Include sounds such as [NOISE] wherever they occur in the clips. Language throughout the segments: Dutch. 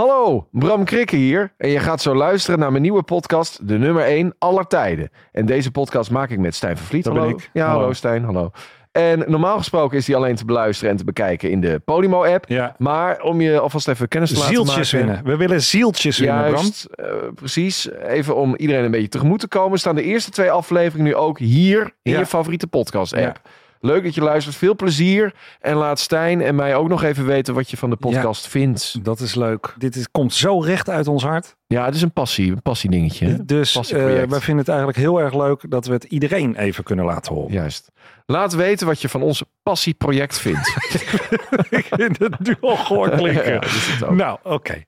Hallo, Bram Krikke hier. En je gaat zo luisteren naar mijn nieuwe podcast, de nummer 1 aller tijden. En deze podcast maak ik met Stijn van Vliet. Dat hallo. ben ik. Ja, hallo. Hallo. Stijn, hallo. En normaal gesproken is die alleen te beluisteren en te bekijken in de Podimo-app. Ja. Maar om je alvast even kennis te laten Zieltjes maken... winnen. We willen zieltjes winnen, Bram. Eh, precies. Even om iedereen een beetje tegemoet te komen, staan de eerste twee afleveringen nu ook hier in Ja. je favoriete podcast-app. Leuk dat je luistert. Veel plezier. En laat Stijn en mij ook nog even weten wat je van de podcast vindt. Dat is leuk. Dit is, komt zo recht uit ons hart. Ja, het is een passie, een passiedingetje. hè? Dus Passieproject. eh wij vinden het eigenlijk heel erg leuk dat we het iedereen even kunnen laten horen. Juist. Laat weten wat je van ons passieproject vindt. [LAUGHS] Ik vind het nu al goor klinken. Ja. Nou, oké.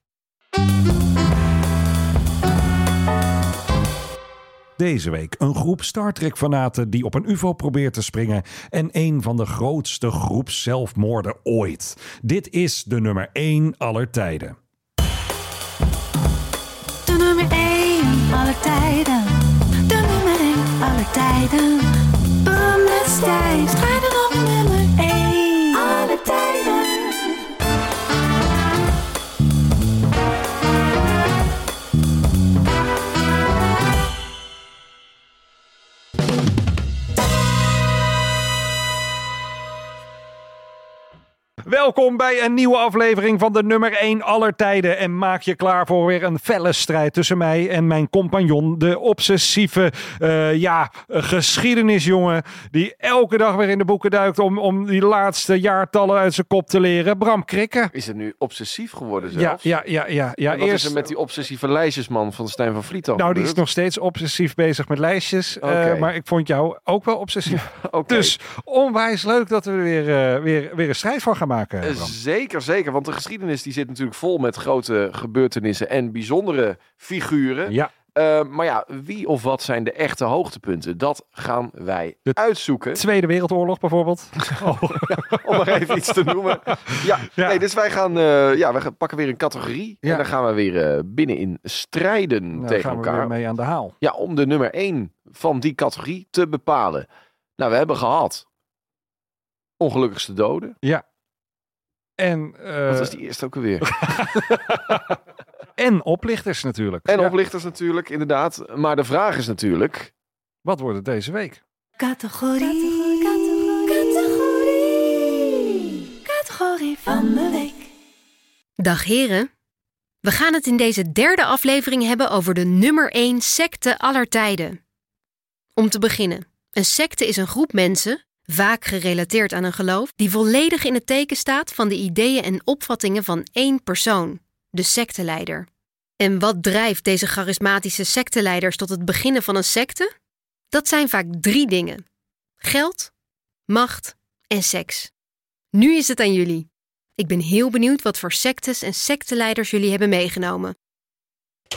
Deze week een groep Star Trek fanaten die op een UFO probeert te springen en een van de grootste groepszelfmoorden ooit. Dit is de nummer 1 aller tijden. De nummer 1 aller tijden. De nummer 1 aller tijden. Bram en Stijn strijden om nummer Welkom bij een nieuwe aflevering van de nummer 1 aller tijden. En maak je klaar voor weer een felle strijd tussen mij en mijn compagnon. De obsessieve, eh, ja, geschiedenisjongen. Die elke dag weer in de boeken duikt om, om die laatste jaartallen uit zijn kop te leren. Bram Krikke. Is het nu obsessief geworden Ja, zelfs? ja, ja, ja. ja En wat eerst, is er met die obsessieve lijstjesman van Stijn van Vliet nou, die is nog steeds obsessief bezig met lijstjes. eh, maar ik vond jou ook wel obsessief. [LAUGHS] Dus onwijs leuk dat we er weer, eh, weer, weer een strijd van gaan maken. Bram. Zeker, zeker. Want de geschiedenis die zit natuurlijk vol met grote gebeurtenissen en bijzondere figuren. Ja, Eh, maar ja, wie of wat zijn de echte hoogtepunten? Dat gaan wij De uitzoeken. Tweede Wereldoorlog bijvoorbeeld. [LAUGHS] Oh. Om maar even iets te noemen. Ja, Ja. Nee, dus wij gaan, eh, ja, we pakken weer een categorie. Ja. En dan gaan we weer eh, binnenin strijden Nou, daar tegen gaan we elkaar. weer mee aan de haal. Ja, om de nummer 1 van die categorie te bepalen. Nou, we hebben gehad ongelukkigste doden. Ja. En, eh, Wat was die eerste ook alweer? [LAUGHS] en oplichters natuurlijk. En Ja. oplichters natuurlijk, inderdaad. Maar de vraag is natuurlijk... Wat wordt het deze week? Categorie. Categorie. Categorie van de week. Dag heren. We gaan het in deze derde aflevering hebben over de nummer 1 secte aller tijden. Om te beginnen, een secte is een groep mensen, vaak gerelateerd aan een geloof, die volledig in het teken staat van de ideeën en opvattingen van één persoon, de secteleider. En wat drijft deze charismatische secteleiders tot het beginnen van een secte? Dat zijn vaak drie dingen: geld, macht en seks. Nu is het aan jullie. Ik ben heel benieuwd wat voor sectes en secteleiders jullie hebben meegenomen.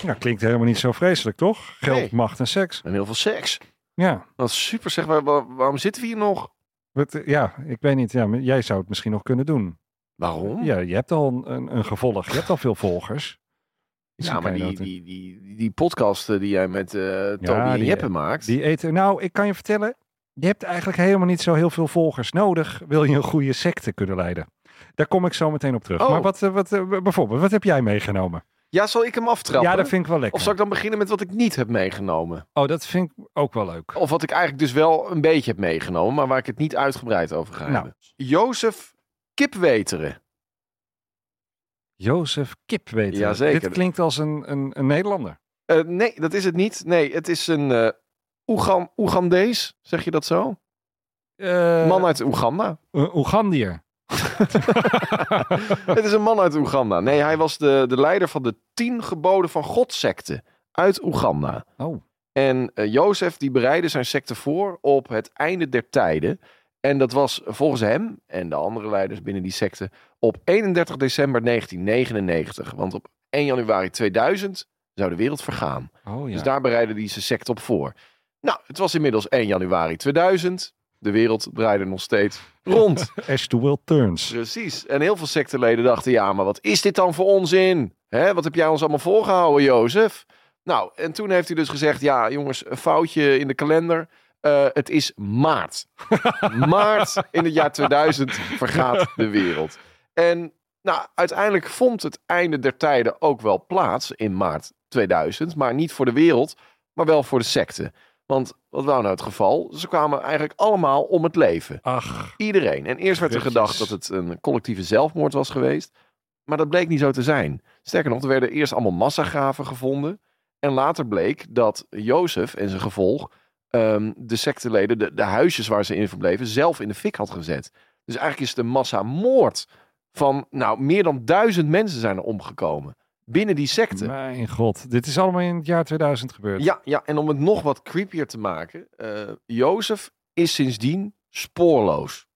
Nou, klinkt helemaal niet zo vreselijk, toch? Geld, Nee. macht en seks. En heel veel seks. Ja. Dat is super. Zeg, waar- waar- waarom zitten we hier nog? Wat, eh, ja, ik weet niet. Ja, jij zou het misschien nog kunnen doen. Waarom? Ja, je hebt al een, een, een gevolg. Je hebt al veel volgers. [LAUGHS] Misschien Ja, maar die, die, die, die, die podcast eh, die jij met eh Toby en Jeppe maakt. Die eten. Nou, ik kan je vertellen. Je hebt eigenlijk helemaal niet zo heel veel volgers nodig. Wil je een goede secte kunnen leiden? Daar kom ik zo meteen op terug. Oh. Maar wat, eh, wat, bijvoorbeeld, wat heb jij meegenomen? Ja, zal ik hem aftrappen? Ja, dat vind ik wel lekker. Of zal ik dan beginnen met wat ik niet heb meegenomen? Oh, dat vind ik ook wel leuk. Of wat ik eigenlijk dus wel een beetje heb meegenomen, maar waar ik het niet uitgebreid over ga Nou. hebben. Jozef Kipweteren. Jozef Kip weten. Jazeker. Dit klinkt als een, een, een Nederlander. Eh, nee, dat is het niet. Nee, het is een eh Oegan Oegandees, zeg je dat zo? Eh, man uit Oeganda. een Oegandier. [LAUGHS] het is een man uit Oeganda. Nee, hij was de, de leider van de tien geboden van God secte uit Oeganda. Oh. En eh, Jozef die bereidde zijn secte voor op het einde der tijden. En dat was volgens hem en de andere leiders binnen die secte op 31 december 1999. Want op 1 januari 2000 zou de wereld vergaan. Oh ja. Dus daar bereidde hij zijn secte op voor. Nou, het was inmiddels 1 januari 2000. De wereld draaide nog steeds rond. [LAUGHS] As to will turns. Precies. En heel veel secteleden dachten, ja, maar wat is dit dan voor onzin? Hè, wat heb jij ons allemaal voorgehouden, Jozef? Nou, en toen heeft hij dus gezegd, ja, jongens, een foutje in de kalender. Eh, het is maart. [LAUGHS] maart in het jaar 2000 vergaat de wereld. En Nou, uiteindelijk vond het einde der tijden ook wel plaats in maart 2000. Maar niet voor de wereld, maar wel voor de secte. Want wat wou nou het geval? Ze kwamen eigenlijk allemaal om het leven. Ach, Iedereen. En eerst werd er gedacht dat het een collectieve zelfmoord was geweest. Maar dat bleek niet zo te zijn. Sterker nog, er werden eerst allemaal massagraven gevonden. En later bleek dat Jozef en zijn gevolg ehm, de secteleden, de, de huisjes waar ze in verbleven, zelf in de fik had gezet. Dus eigenlijk is het een massamoord van, nou, meer dan duizend mensen zijn er omgekomen. Binnen die secte. mijn god. Dit is allemaal in het jaar 2000 gebeurd. Ja, ja, en om het nog wat creepier te maken. eh Jozef is sindsdien spoorloos.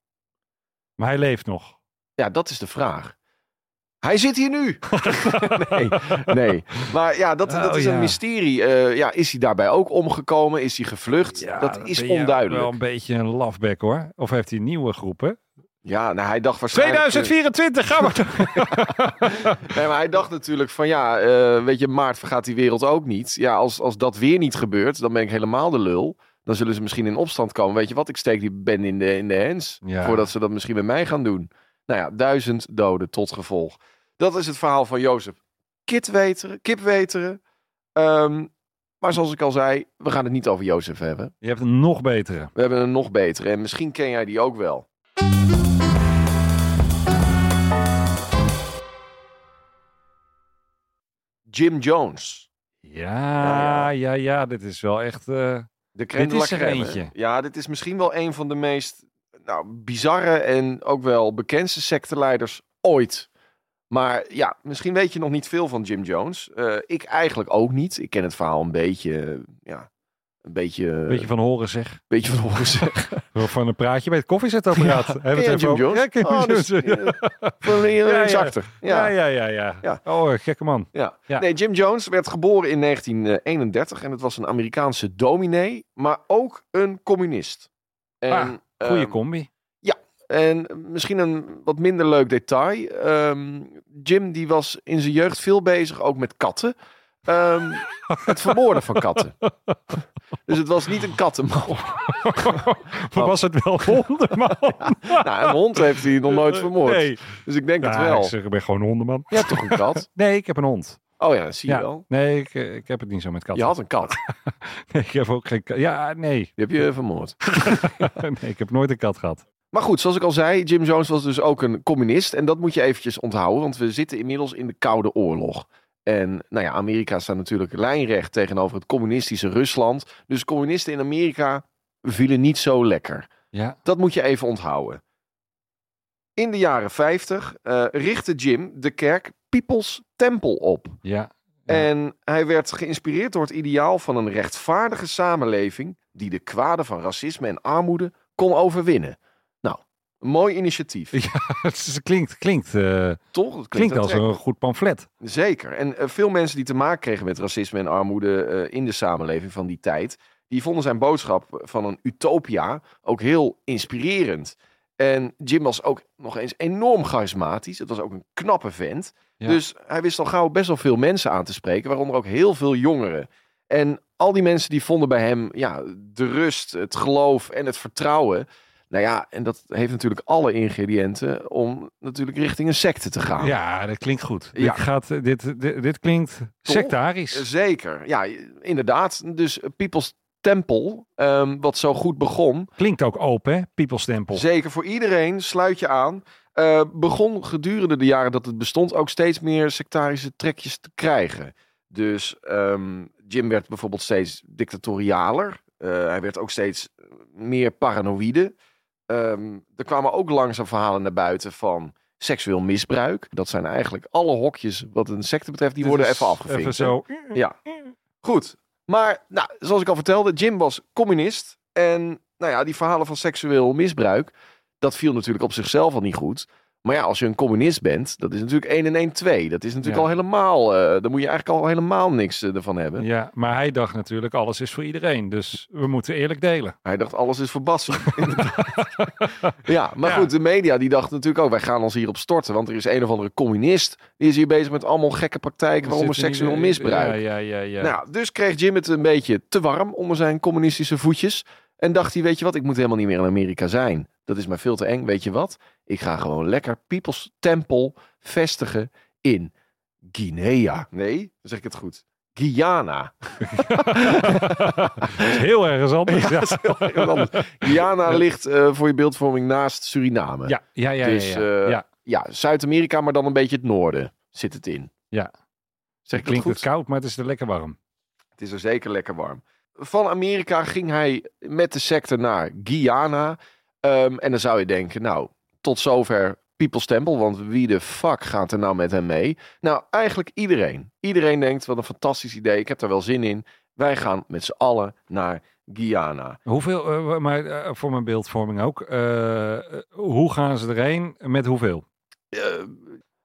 Maar hij leeft nog. Ja, dat is de vraag. Hij zit hier nu. [LAUGHS] nee, nee. Maar ja, dat, dat Oh, is een ja. mysterie. Eh, ja, is hij daarbij ook omgekomen? Is hij gevlucht? dat is onduidelijk. Wel een beetje een lafback hoor. Of heeft hij een nieuwe groepen? Ja, nou, hij dacht waarschijnlijk... 2024, gaan we. Nee, maar hij dacht natuurlijk van ja, eh, weet je, maart vergaat die wereld ook niet. Ja, als, als dat weer niet gebeurt, dan ben ik helemaal de lul. Dan zullen ze misschien in opstand komen. Weet je wat, ik steek die Ben in de, in de hens. Ja. Voordat ze dat misschien met mij gaan doen. Nou ja, duizend doden tot gevolg. Dat is het verhaal van Jozef. Kitweteren, kipweteren. Ehm, maar zoals ik al zei, we gaan het niet over Jozef hebben. Je hebt een nog betere. We hebben een nog betere. En misschien ken jij die ook wel. Jim Jones. Ja, ja, ja. Dit is wel echt... eh, De crème Dit is er eentje. Ja, dit is misschien wel een van de meest nou, bizarre en ook wel bekendste secteleiders ooit. Maar ja, misschien weet je nog niet veel van Jim Jones. Eh, ik eigenlijk ook niet. Ik ken het verhaal een beetje, eh, ja, een beetje, een beetje van horen zeg. beetje van horen zeggen. [LAUGHS] Van een praatje bij het koffiezetapparaat. Ja, Hebben je het even Jones? Ja, Oh, Jim dus, Jones. eh, Van Ja, links ja. achter. Ja, Ja. ja, ja, ja. Ja. Oh, gekke man. Ja. Ja. Nee, Jim Jones werd geboren in 1931 en het was een Amerikaanse dominee, maar ook een communist. En, Ah, Goeie ehm, combi. En misschien een wat minder leuk detail. Ehm, Jim die was in zijn jeugd veel bezig ook met katten. Ehm, het vermoorden van katten. Dus het was niet een kattenman. [LAUGHS] Of was het wel hondenman? [LAUGHS] Nou, een hond heeft hij nog nooit vermoord. Nee. Dus ik denk Ja, het wel. ik zeg, ik ben gewoon een hondenman. Je hebt toch een kat? [LAUGHS] Nee, ik heb een hond. Oh ja, dat zie je Ja. wel. Nee, ik, eh, ik heb het niet zo met katten. Je had een kat. Nee, ik heb ook geen kat. Ja, nee. Die heb je vermoord. nee. Ik heb nooit een kat gehad. Maar goed, zoals ik al zei, Jim Jones was dus ook een communist. En dat moet je eventjes onthouden, want we zitten inmiddels in de Koude Oorlog. En nou ja, Amerika staat natuurlijk lijnrecht tegenover het communistische Rusland. Dus communisten in Amerika vielen niet zo lekker. Ja. Dat moet je even onthouden. In de jaren 50 eh, richtte Jim de kerk People's Temple op. Ja. Ja. En hij werd geïnspireerd door het ideaal van een rechtvaardige samenleving die de kwaden van racisme en armoede kon overwinnen. Een mooi initiatief. [LAUGHS] Het is- klinkt, klinkt, eh, Toch? Dat klinkt als een goed pamflet. Zeker. En eh, veel mensen die te maken kregen met racisme en armoede eh, in de samenleving van die tijd, die vonden zijn boodschap van een utopia ook heel inspirerend. En Jim was ook nog eens enorm charismatisch. Het was ook een knappe vent. Ja. Dus hij wist al gauw best wel veel mensen aan te spreken, waaronder ook heel veel jongeren. En al die mensen die vonden bij hem ja, de rust, het geloof en het vertrouwen. Nou ja, en dat heeft natuurlijk alle ingrediënten om natuurlijk richting een secte te gaan. Ja, dat klinkt goed. Ja. Dit, gaat, eh, dit, dit, dit klinkt sectarisch. Zeker, ja, inderdaad. Dus People's Temple, ehm, wat zo goed begon, Klinkt ook open, hè? People's Temple. zeker voor iedereen, sluit je aan, eh, begon gedurende de jaren dat het bestond ook steeds meer sectarische trekjes te krijgen. Dus ehm, Jim werd bijvoorbeeld steeds dictatorialer. Eh, hij werd ook steeds meer paranoïde. Ehm, er kwamen ook langzaam verhalen naar buiten van seksueel misbruik. Dat zijn eigenlijk alle hokjes wat een secte betreft, die Dit worden even afgevinkt. Even zo. Ja. Goed. Maar, nou, zoals ik al vertelde, Jim was communist. En, nou ja, die verhalen van seksueel misbruik, dat viel natuurlijk op zichzelf al niet goed. Maar ja, als je een communist bent, dat is natuurlijk 1 en 1 2. Dat is natuurlijk Ja. al helemaal, eh dan moet je eigenlijk al helemaal niks eh, ervan hebben. Ja, maar hij dacht natuurlijk, alles is voor iedereen. Dus we moeten eerlijk delen. Hij dacht, alles is voor Bassen. [LAUGHS] [LAUGHS] Ja, maar Ja. goed, de media die dachten natuurlijk ook, wij gaan ons hierop storten. Want er is een of andere communist, die is hier bezig met allemaal gekke praktijken, niet- seksueel misbruik. Ja, ja, ja. ja. Nou, dus kreeg Jim het een beetje te warm onder zijn communistische voetjes. En dacht hij, weet je wat, ik moet helemaal niet meer in Amerika zijn. Dat is mij veel te eng. Weet je wat? Ik ga gewoon lekker People's Temple vestigen in Guinea. Nee, dan zeg ik het goed. Guyana. [LAUGHS] Dat is heel ergens anders. Ja, Heel erg anders. Guyana ligt eh, voor je beeldvorming naast Suriname. ja, ja, ja. ja, Dus, ja. eh, ja. Ja, Zuid-Amerika, maar dan een beetje het noorden zit het in. Ja. Zeg Klinkt goed? het koud, maar het is er lekker warm. Het is er zeker lekker warm. Van Amerika ging hij met de secte naar Guyana. Ehm, en dan zou je denken, nou, tot zover People's Temple. Want wie de fuck gaat er nou met hem mee? Nou, eigenlijk iedereen. Iedereen denkt, wat een fantastisch idee. Ik heb daar wel zin in. Wij gaan met z'n allen naar Guyana. Hoeveel, eh, maar eh, voor mijn beeldvorming ook. eh, hoe gaan ze erheen? Met hoeveel?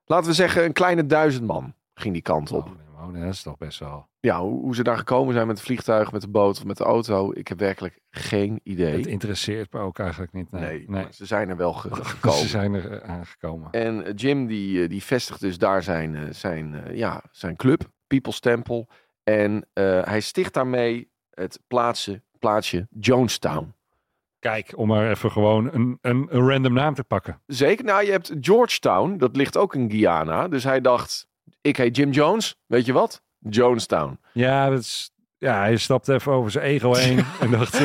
Laten we zeggen, een kleine duizend man ging die kant op. Oh, nee, dat is toch best wel. Ja, hoe, hoe ze daar gekomen zijn met het vliegtuig, met de boot of met de auto. Ik heb werkelijk geen idee. Het interesseert me ook eigenlijk niet. Nee, nee, nee. maar ze zijn er wel ge- [LAUGHS] gekomen. Ze zijn er eh, aangekomen. En eh, Jim die, eh, die vestigt dus daar zijn, zijn, ja, zijn club, People's Temple. En hij sticht daarmee het plaatsje, plaatsje Jonestown. Kijk, om maar even gewoon een, een, een random naam te pakken. Zeker, nou je hebt Georgetown, dat ligt ook in Guyana. Dus hij dacht, ik heet Jim Jones, weet je wat? Jonestown. Ja, dat is, ja hij stapt even over zijn ego heen [LAUGHS] en dacht,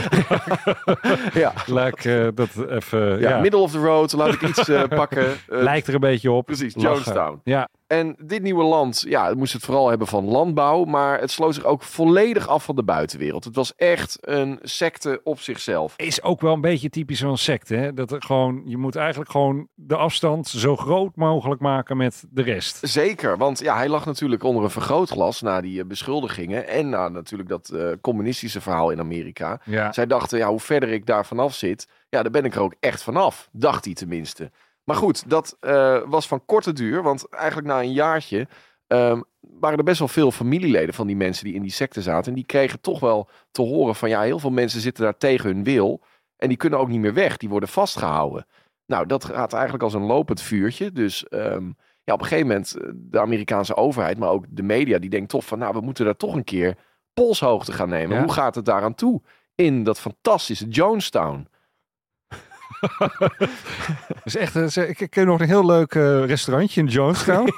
Ja, laat eh, dat even, ja, ja, middle of the road, laat ik iets eh, [LAUGHS] pakken. Eh, lijkt er een beetje op. Precies, Lachen. Jonestown. Ja, En dit nieuwe land, ja, het moest het vooral hebben van landbouw, maar het sloot zich ook volledig af van de buitenwereld. Het was echt een secte op zichzelf. is ook wel een beetje typisch van een secte. Hè? Dat er gewoon, je moet eigenlijk gewoon de afstand zo groot mogelijk maken met de rest. Zeker, want ja, hij lag natuurlijk onder een vergrootglas na die eh, beschuldigingen en na natuurlijk dat eh, communistische verhaal in Amerika. Ja, Zij dachten, ja, hoe verder ik daar vanaf zit, ja, daar ben ik er ook echt vanaf, dacht hij tenminste. Maar goed, dat eh, was van korte duur, want eigenlijk na een jaartje ehm, waren er best wel veel familieleden van die mensen die in die secte zaten. En die kregen toch wel te horen van, ja, heel veel mensen zitten daar tegen hun wil en die kunnen ook niet meer weg, die worden vastgehouden. Nou, dat gaat eigenlijk als een lopend vuurtje. Dus ehm, ja, op een gegeven moment eh, de Amerikaanse overheid, maar ook de media, die denkt toch van, nou, we moeten daar toch een keer polshoogte gaan nemen. Ja. Hoe gaat het daaraan toe in dat fantastische Jonestown? [LAUGHS] dus echt, eh, ze- ik, ik ken nog een heel leuk eh, restaurantje in Jonestown. [LAUGHS]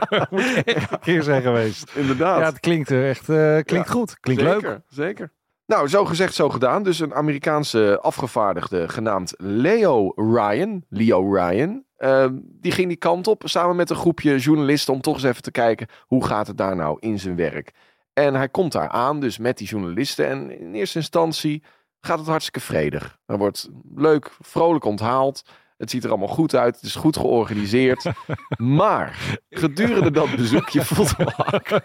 [LAUGHS] Moet ik echt een keer zijn geweest. Inderdaad. Ja, het klinkt er echt, eh, klinkt Ja, goed. Klinkt zeker, leuk. Zeker. Nou, zo gezegd, zo gedaan. Dus een Amerikaanse afgevaardigde genaamd Leo Ryan, Leo Ryan, ehm, die ging die kant op samen met een groepje journalisten om toch eens even te kijken hoe gaat het daar nou in zijn werk. En hij komt daar aan, dus met die journalisten. En in eerste instantie gaat het hartstikke vredig. Er wordt leuk, vrolijk onthaald. Het ziet er allemaal goed uit. Het is goed georganiseerd. [LAUGHS] maar gedurende dat bezoekje [LAUGHS] voelt.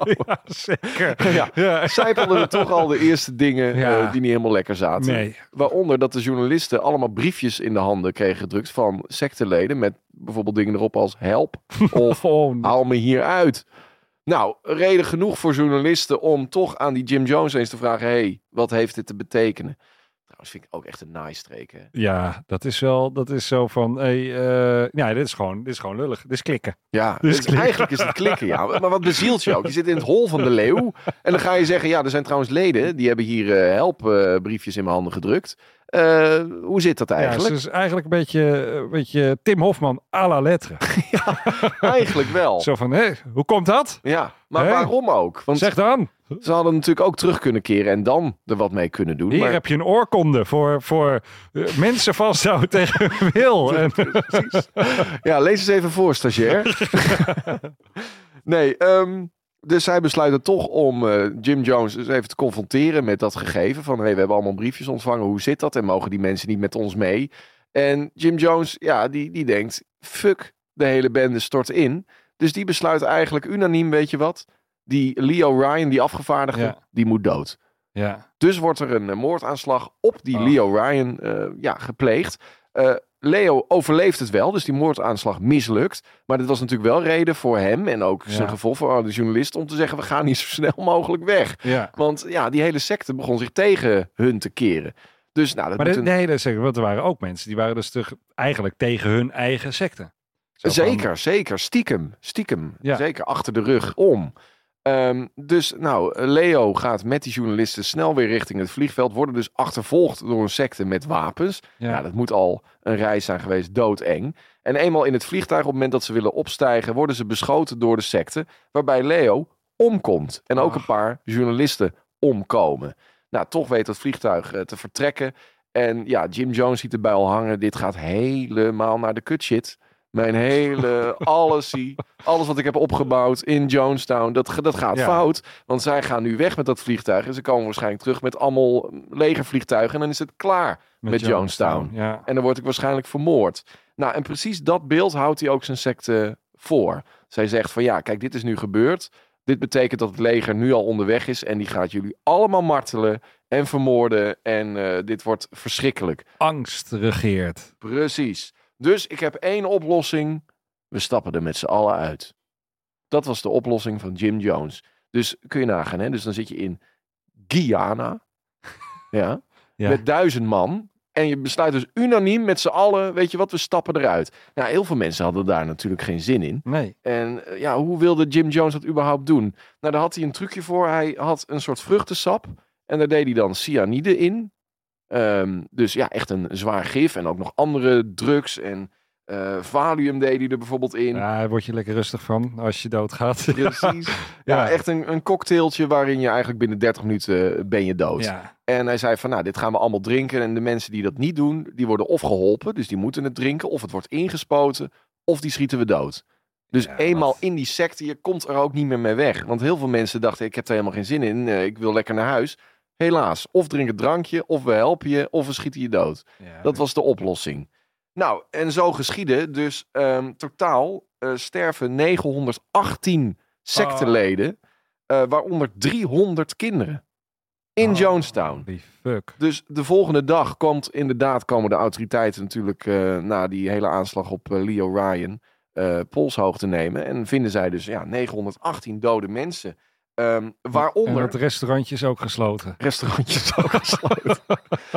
Ja, zeker. [LAUGHS] Ja. Ja. Zijpelden er toch al de eerste dingen Ja. eh, die niet helemaal lekker zaten. Nee. Waaronder dat de journalisten allemaal briefjes in de handen kregen gedrukt van secteleden. Met bijvoorbeeld dingen erop als help of Oh, nee. haal me hier uit. Nou, reden genoeg voor journalisten om toch aan die Jim Jones eens te vragen. hey, wat heeft dit te betekenen? Trouwens vind ik ook echt een naaistreek. Hè? Ja, dat is wel, dat is zo van, hey, eh, ja, dit is gewoon, dit is gewoon lullig. Dit is klikken. Ja, klikken. eigenlijk is het klikken, ja. Maar wat bezielt je ook? Je zit in het hol van de leeuw. En dan ga je zeggen, ja, er zijn trouwens leden... die hebben hier eh, helpbriefjes in mijn handen gedrukt. Eh, hoe zit dat Ja, eigenlijk? het is eigenlijk een beetje, een beetje Tim Hofman à la lettre. [LAUGHS] Eigenlijk wel. Zo van, hé, hoe komt dat? Ja, maar waarom ook? Want Zeg dan. ze hadden natuurlijk ook terug kunnen keren... en dan er wat mee kunnen doen. Hier maar... heb je een oorkonde voor, voor eh, mensen vasthouden [LAUGHS] tegen hun wil. [LAUGHS] En, Ja, lees eens even voor, stagiair. nee, ehm, dus zij besluiten toch om eh, Jim Jones eens even te confronteren met dat gegeven. Van, hey, we hebben allemaal briefjes ontvangen. Hoe zit dat? En mogen die mensen niet met ons mee? En Jim Jones, ja, die, die denkt, fuck, de hele bende stort in. Dus die besluit eigenlijk unaniem, weet je wat? Die Leo Ryan, die afgevaardigde, Ja. die moet dood. ja, Dus wordt er een eh, moordaanslag op die Oh. Leo Ryan eh, ja, gepleegd. Eh, Leo overleeft het wel, dus die moordaanslag mislukt. Maar dit was natuurlijk wel reden voor hem en ook Ja. zijn gevolg voor de journalist om te zeggen: we gaan niet zo snel mogelijk weg. ja. Want ja, die hele secte begon zich tegen hun te keren. Dus nou, dat Maar moet de, een- nee, dat zeggen, want er waren ook mensen die waren dus terug, eigenlijk tegen hun eigen secte. Zo van, Zeker, zeker. Stiekem, stiekem. Ja. Zeker achter de rug om. Ehm, dus nou, Leo gaat met die journalisten snel weer richting het vliegveld. Worden dus achtervolgd door een secte met wapens. Ja. Ja. dat moet al een reis zijn geweest, doodeng. En eenmaal in het vliegtuig, op het moment dat ze willen opstijgen, worden ze beschoten door de secte. Waarbij Leo omkomt. En ook Ach. een paar journalisten omkomen. Nou, toch weet dat vliegtuig eh, te vertrekken. En ja, Jim Jones ziet erbij al hangen. Dit gaat helemaal naar de kutshit. Mijn hele, alles, zie, alles wat ik heb opgebouwd in Jonestown, dat, dat gaat Ja. fout. Want zij gaan nu weg met dat vliegtuig. En ze komen waarschijnlijk terug met allemaal legervliegtuigen. En dan is het klaar. met Jonestown. Ja. En dan word ik waarschijnlijk vermoord. Nou, en precies dat beeld houdt hij ook zijn secte voor. Zij zegt van ja, kijk, dit is nu gebeurd. Dit betekent dat het leger nu al onderweg is. En die gaat jullie allemaal martelen en vermoorden. En eh, dit wordt verschrikkelijk. Angst regeert. Precies. Dus ik heb één oplossing. We stappen er met z'n allen uit. Dat was de oplossing van Jim Jones. Dus kun je nagaan, hè? Dus dan zit je in Guyana. [LAUGHS] ja. Ja. Met duizend man. En je besluit dus unaniem met z'n allen, weet je wat, we stappen eruit. Nou, heel veel mensen hadden daar natuurlijk geen zin in. Nee. En eh, ja, hoe wilde Jim Jones dat überhaupt doen? Nou, daar had hij een trucje voor. Hij had een soort vruchtensap. En daar deed hij dan cyanide in. Ehm, dus ja, echt een zwaar gif. En ook nog andere drugs. En eh, valium deed hij er bijvoorbeeld in. Ja, daar word je lekker rustig van als je doodgaat. [LAUGHS] Precies. Ja, Ja. echt een, een cocktailtje waarin je eigenlijk binnen 30 minuten eh, ben je dood. Ja. En hij zei van, nou, dit gaan we allemaal drinken. En de mensen die dat niet doen, die worden of geholpen. Dus die moeten het drinken. Of het wordt ingespoten. Of die schieten we dood. Dus Ja, eenmaal wat- in die secte, je komt er ook niet meer mee weg. Want heel veel mensen dachten, ik heb er helemaal geen zin in. eh, ik wil lekker naar huis. Helaas, of drink een drankje, of we helpen je, of we schieten je dood. Ja. Dat was de oplossing. Nou, en zo geschiedde. Dus ehm, totaal eh, sterven 918 secteleden. eh, waaronder 300 kinderen. In Oh, Jonestown. Die fuck. Dus de volgende dag komt inderdaad komen de autoriteiten natuurlijk eh, na die hele aanslag op Leo Ryan eh polshoog te nemen. En vinden zij dus ja, 918 dode mensen. En waaronder het restaurantje is ook gesloten. restaurantjes [LAUGHS] ook gesloten.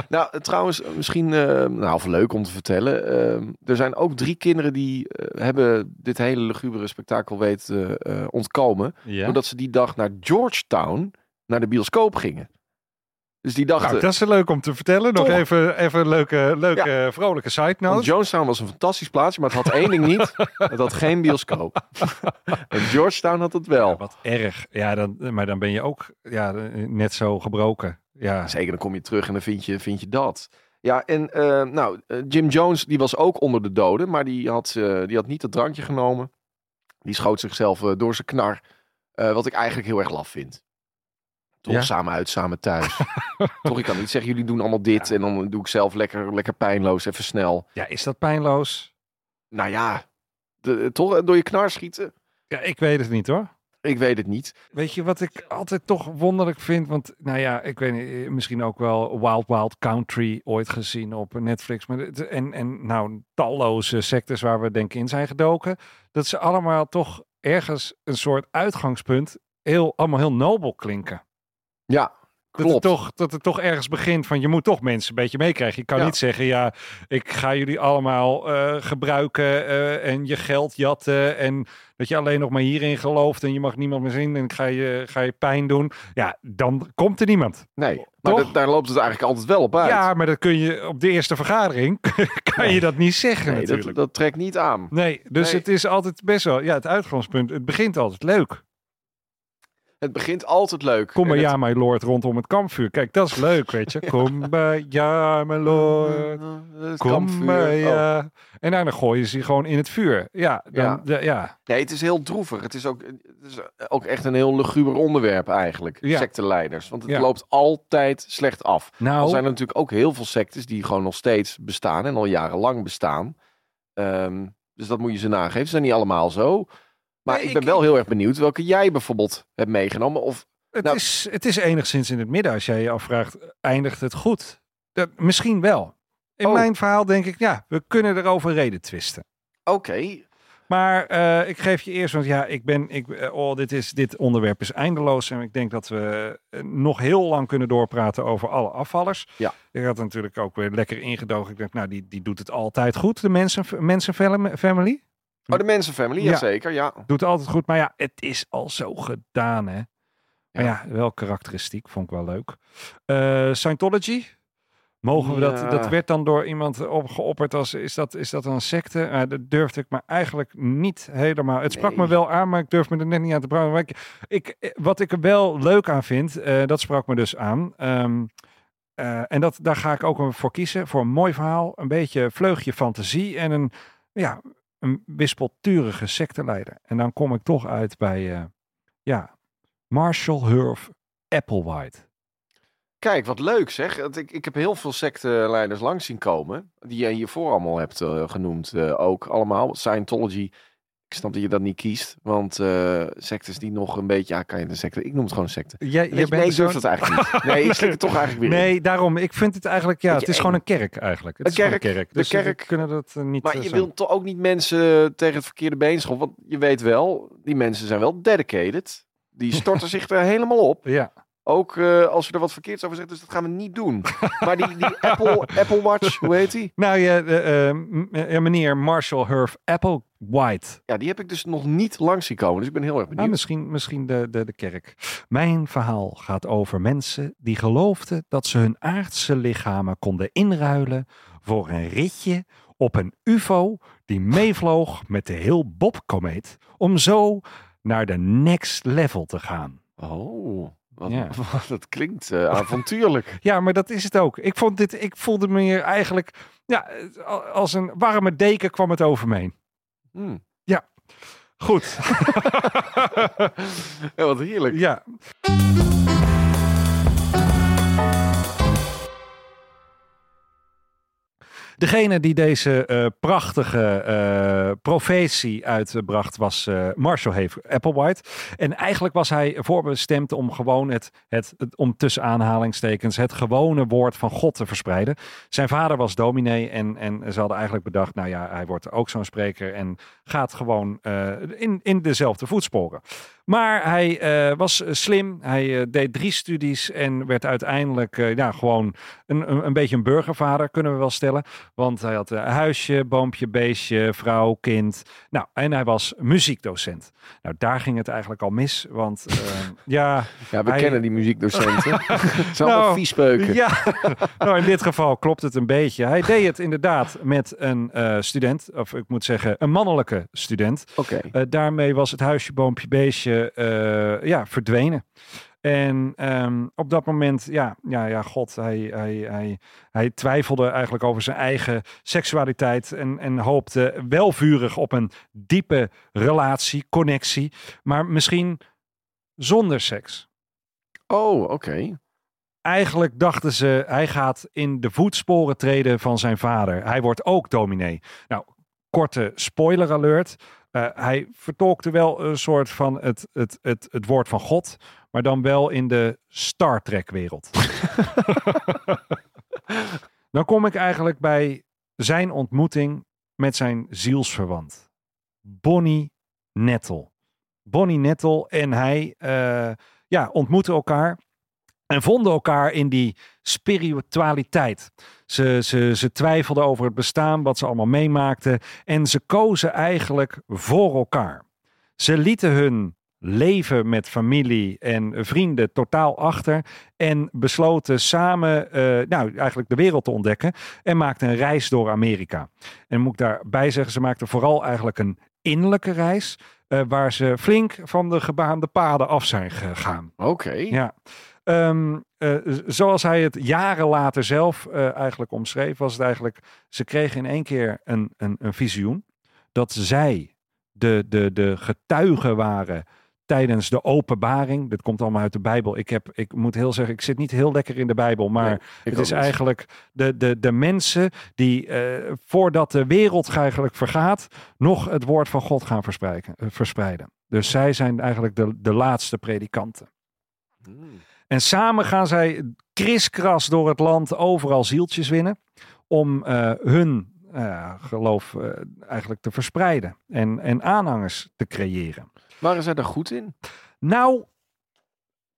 nou, trouwens, misschien eh, nou, of leuk om te vertellen. ehm, er zijn ook drie kinderen die eh, hebben dit hele lugubere spektakel weten eh, ontkomen. Ja. Doordat ze die dag naar Georgetown, naar de bioscoop gingen. Dus die dachten... Nou, dat is leuk om te vertellen. Nog Toch? even, even een leuke, leuke vrolijke side Want note. Jonestown was een fantastisch plaatsje, maar het had één ding niet. [LAUGHS] Het had geen bioscoop. en Georgetown had het wel. Ja, wat erg. Ja, dan, maar dan ben je ook ja, net zo gebroken. Ja, Zeker, dan kom je terug en dan vind je, vind je dat. Ja, en eh, nou, eh, Jim Jones die was ook onder de doden, maar die had, eh, die had niet het drankje genomen. Die schoot zichzelf door zijn knar, wat ik eigenlijk heel erg laf vind. Toch Ja? samen uit, samen thuis. [LAUGHS] Toch, ik kan niet zeggen, jullie doen allemaal dit en dan doe ik zelf lekker, lekker pijnloos, even snel. ja, is dat pijnloos? Nou ja, de, toch door je knar schieten? Ja, ik weet het niet hoor. Ik weet het niet. Weet je wat ik altijd toch wonderlijk vind? Want nou ja, ik weet niet, eh, misschien ook wel Wild Wild Country ooit gezien op Netflix. Maar het- en, en nou, talloze sectes waar we denk ik in zijn gedoken. Dat ze allemaal toch ergens een soort uitgangspunt heel, allemaal heel nobel klinken. Ja, Dat het, toch, dat het toch ergens begint van je moet toch mensen een beetje meekrijgen. Je kan Ja. niet zeggen, ja, ik ga jullie allemaal eh, gebruiken eh, en je geld jatten. En dat je alleen nog maar hierin gelooft en je mag niemand meer zien en ik ga je, ga je pijn doen. Ja, dan komt er niemand. Nee, maar dat- daar loopt het eigenlijk altijd wel op uit. Ja, maar dat kun je op de eerste vergadering, [LAUGHS] kan je dat niet zeggen nee, natuurlijk. dat, dat trekt niet aan. Nee, dus Nee. het is altijd best wel, ja, het uitgangspunt. Het begint altijd leuk. Het begint altijd leuk. Kom maar het- ja, my lord, rondom het kampvuur. Kijk, dat is leuk, weet je. [LAUGHS] Kom maar ja, my lord. Het Kom kampvuur. maar Oh. ja. En daarna gooien ze gewoon in het vuur. Ja, dan, Ja. ja. ja. Nee, het is heel droevig. Het is ook, het is ook echt een heel luguber onderwerp eigenlijk. Ja. Secteleiders. Want het loopt altijd slecht af. Er Nou, zijn er natuurlijk ook heel veel sectes die gewoon nog steeds bestaan. En al jarenlang bestaan. Ehm, dus dat moet je ze nageven. Ze zijn niet allemaal zo. Maar Nee, ik ben wel heel erg benieuwd welke jij bijvoorbeeld hebt meegenomen. Of het, nou- is, het is enigszins in het midden als jij je afvraagt, eindigt het goed? Dat, misschien wel. In Oh. mijn verhaal denk ik, ja, we kunnen erover reden twisten. oké, Maar eh, ik geef je eerst, want ja, ik ben, ik, eh, oh, dit, is, dit onderwerp is eindeloos. En ik denk dat we eh, nog heel lang kunnen doorpraten over alle afvallers. Ja. Ik had natuurlijk ook weer lekker ingedogen. Ik denk, nou, die, die doet het altijd goed, de mensen, mensen fam- family. Oh, de Mensenfamily, Ja. jazeker, ja. Doet altijd goed, maar ja, het is al zo gedaan, hè. Maar Ja. wel karakteristiek, vond ik wel leuk. Eh, Scientology, mogen we dat, Ja. dat werd dan door iemand op, geopperd als, is dat, is dat een secte? Eh, dat durfde ik maar eigenlijk niet helemaal. Het sprak me wel aan, maar ik durf me er net niet aan te. Maar ik, ik, wat ik er wel leuk aan vind, eh, dat sprak me dus aan. Ehm, eh, en dat, daar ga ik ook voor kiezen, voor een mooi verhaal, een beetje vleugje fantasie en een, ja, een wispelturige secteleider. En dan kom ik toch uit bij, eh, ja, Marshall Hurf Applewhite. Kijk, wat leuk zeg. Ik, ik heb heel veel secteleiders langs zien komen. Die jij hiervoor allemaal hebt eh, genoemd eh, ook. Allemaal. Scientology. Ik snap dat je dat niet kiest. Want eh sectes die nog een beetje... Ja, kan je een secte... Ik noem het gewoon een secte. Jij, je, nee, ik durf dat eigenlijk niet. Nee, ik [LAUGHS] slik het toch eigenlijk weer in. Nee, daarom. Ik vind het eigenlijk, ja, het is gewoon een kerk eigenlijk. Het Een is kerk, kerk. de Dus we kerk. kunnen dat eh, niet Maar eh, je wilt toch ook niet mensen tegen het verkeerde been schoppen. Want je weet wel, die mensen zijn wel dedicated. Die storten [LAUGHS] zich er helemaal op. Ja, Ook als we er wat verkeerds over zeggen. Dus dat gaan we niet doen. Maar die, die Apple, [LAUGHS] Apple Watch, hoe heet die? nou ja, eh, meneer Marshall Hurf Applewhite. Ja, die heb ik dus nog niet langs zien komen. Dus ik ben heel erg Nou, benieuwd. misschien misschien de, de, de kerk. Mijn verhaal gaat over mensen die geloofden dat ze hun aardse lichamen konden inruilen voor een ritje op een UFO die meevloog met de heel Bob-komeet om zo naar de next level te gaan. Oh, wat, Ja. [LAUGHS] wat- dat klinkt eh, avontuurlijk. [LAUGHS] Ja, maar dat is het ook. Ik vond dit, ik voelde me hier eigenlijk, ja, als een warme deken kwam het over me heen. Hm. Goed. [LAUGHS] Ja, wat heerlijk. ja. Degene die deze eh, prachtige eh, profetie uitbracht was eh, Marshall Have Applewhite. En eigenlijk was hij voorbestemd om gewoon het, het, het, om tussen aanhalingstekens, het gewone woord van God te verspreiden. Zijn vader was dominee en, en ze hadden eigenlijk bedacht, nou ja, hij wordt ook zo'n spreker en gaat gewoon in, in dezelfde voetsporen. Maar hij eh, was slim, hij eh, deed drie studies en werd uiteindelijk eh, ja, gewoon een, een, een beetje een burgervader, kunnen we wel stellen. Want hij had een huisje, boompje, beestje, vrouw, kind. Nou, en hij was muziekdocent. Nou, daar ging het eigenlijk al mis, want eh, [LAUGHS] ja... Ja, we Hij- kennen die muziekdocenten. Het [LAUGHS] zijn allemaal Nou, viespeuken. Ja, nou in dit geval klopt het een beetje. Hij deed het inderdaad met een eh, student, of ik moet zeggen een mannelijke student. Oké. Eh, daarmee was het huisje, boompje, beestje eh, ja, verdwenen. En ehm, op dat moment, ja, ja, ja god, hij, hij, hij, hij twijfelde eigenlijk over zijn eigen seksualiteit en, en hoopte wel vurig op een diepe relatie, connectie, maar misschien zonder seks. Oh, oké. Eigenlijk dachten ze, hij gaat in de voetsporen treden van zijn vader. Hij wordt ook dominee. Nou, korte spoiler alert. Eh, hij vertolkte wel een soort van het, het, het, het woord van God, maar dan wel in de Star Trek wereld. [LAUGHS] dan kom ik eigenlijk bij zijn ontmoeting met zijn zielsverwant. Bonnie Nettle. Bonnie Nettle en hij eh, ja, ontmoeten elkaar en vonden elkaar in die spiritualiteit. Ze, ze, ze twijfelden over het bestaan, wat ze allemaal meemaakten. En ze kozen eigenlijk voor elkaar. Ze lieten hun leven met familie en vrienden totaal achter. En besloten samen eh, nou, eigenlijk de wereld te ontdekken. En maakten een reis door Amerika. En moet ik daarbij zeggen, ze maakten vooral eigenlijk een innerlijke reis. eh, waar ze flink van de gebaande paden af zijn gegaan. Oké. Ja. Ehm, eh, zoals hij het jaren later zelf eh, eigenlijk omschreef, was het eigenlijk, ze kregen in één keer een, een, een visioen dat zij de, de, de getuigen waren tijdens de openbaring. Dit komt allemaal uit de Bijbel. Ik, heb, ik moet heel zeggen, ik zit niet heel lekker in de Bijbel, maar Nee, het is niet. eigenlijk de, de, de mensen die eh, voordat de wereld eigenlijk vergaat, nog het woord van God gaan verspreiden. verspreiden. Dus zij zijn eigenlijk de, de laatste predikanten. Hmm. En samen gaan zij kriskras door het land overal zieltjes winnen. Om eh, hun eh, geloof eh, eigenlijk te verspreiden. En, en aanhangers te creëren. Waren zij er goed in? Nou,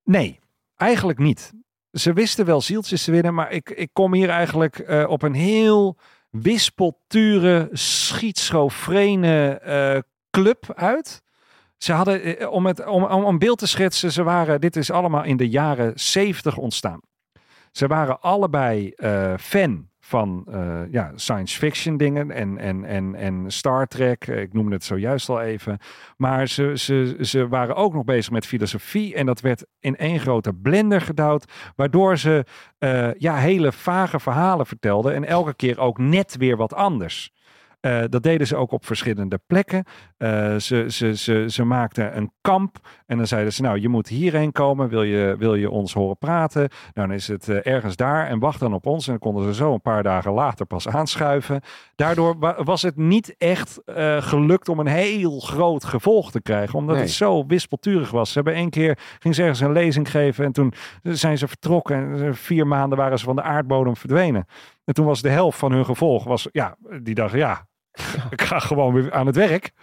nee, eigenlijk niet. Ze wisten wel zieltjes te winnen, maar ik, ik kom hier eigenlijk op een heel wispelture, schizofrene eh, club uit. Ze hadden, eh, om, het, om, om een beeld te schetsen, ze waren, dit is allemaal in de jaren 70 ontstaan. Ze waren allebei eh, fan van eh, ja, science fiction dingen en, en, en, en Star Trek. Ik noemde het zojuist al even. Maar ze, ze, ze waren ook nog bezig met filosofie. En dat werd in één grote blender gedouwd. Waardoor ze eh, ja, hele vage verhalen vertelden. En elke keer ook net weer wat anders. Eh, dat deden ze ook op verschillende plekken. Eh, ze, ze, ze, ze maakten een kamp en dan zeiden ze, nou, je moet hierheen komen. Wil je, wil je ons horen praten? Nou, dan is het eh, ergens daar en wacht dan op ons. En dan konden ze zo een paar dagen later pas aanschuiven. Daardoor wa- was het niet echt gelukt om een heel groot gevolg te krijgen. Omdat Nee. het zo wispelturig was. Ze hebben één keer, ging ze ergens een lezing geven en toen zijn ze vertrokken. En vier maanden waren ze van de aardbodem verdwenen. En toen was de helft van hun gevolg, was, ja, die dachten, ja, [LAUGHS] ik ga gewoon weer aan het werk. [LAUGHS]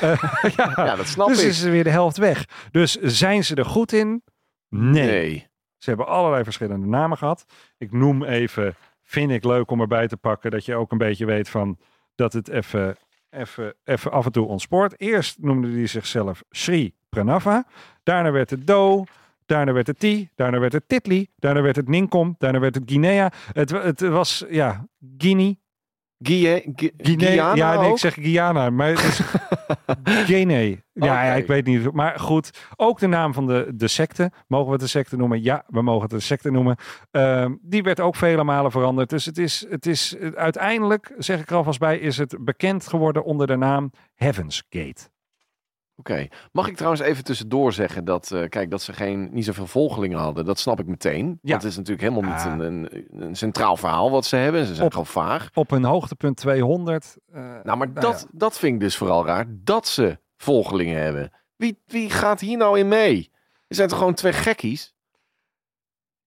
Eh, [LAUGHS] ja, Ja, dat snap dus ik. is er weer de helft weg. Dus zijn ze er goed in? Nee. Nee. Ze hebben allerlei verschillende namen gehad. Ik noem even, vind ik leuk om erbij te pakken, dat je ook een beetje weet van dat het even, even, even af en toe ontspoort. Eerst noemde hij zichzelf Sri Pranava. Daarna werd het Do. Daarna werd het Ti. Daarna werd het Titli. Daarna werd het Ninkom. Daarna werd het Guinea. Het, het was, ja, Guinea. Guinea, Gu- Guinea. Guyana ja, nee, ik zeg Guyana, maar het is [LAUGHS] Guinea. Ja, ja, ik weet niet. Maar goed, ook de naam van de, de secte. Mogen we het een secte noemen? Ja, we mogen het een secte noemen. Ehm, die werd ook vele malen veranderd. Dus het is, het is uiteindelijk, zeg ik er alvast bij, is het bekend geworden onder de naam Heaven's Gate. Oké. Mag ik trouwens even tussendoor zeggen dat, eh, kijk, dat ze geen, niet zoveel volgelingen hadden. Dat snap ik meteen. Ja. Het is natuurlijk helemaal niet Ja. een, een, een centraal verhaal wat ze hebben. Ze zijn Op- gewoon vaag. Op een hoogtepunt 200. eh, Nou, maar nou dat, ja. dat vind ik dus vooral raar. Dat ze volgelingen hebben. Wie, wie gaat hier nou in mee? Er zijn toch gewoon twee gekkies?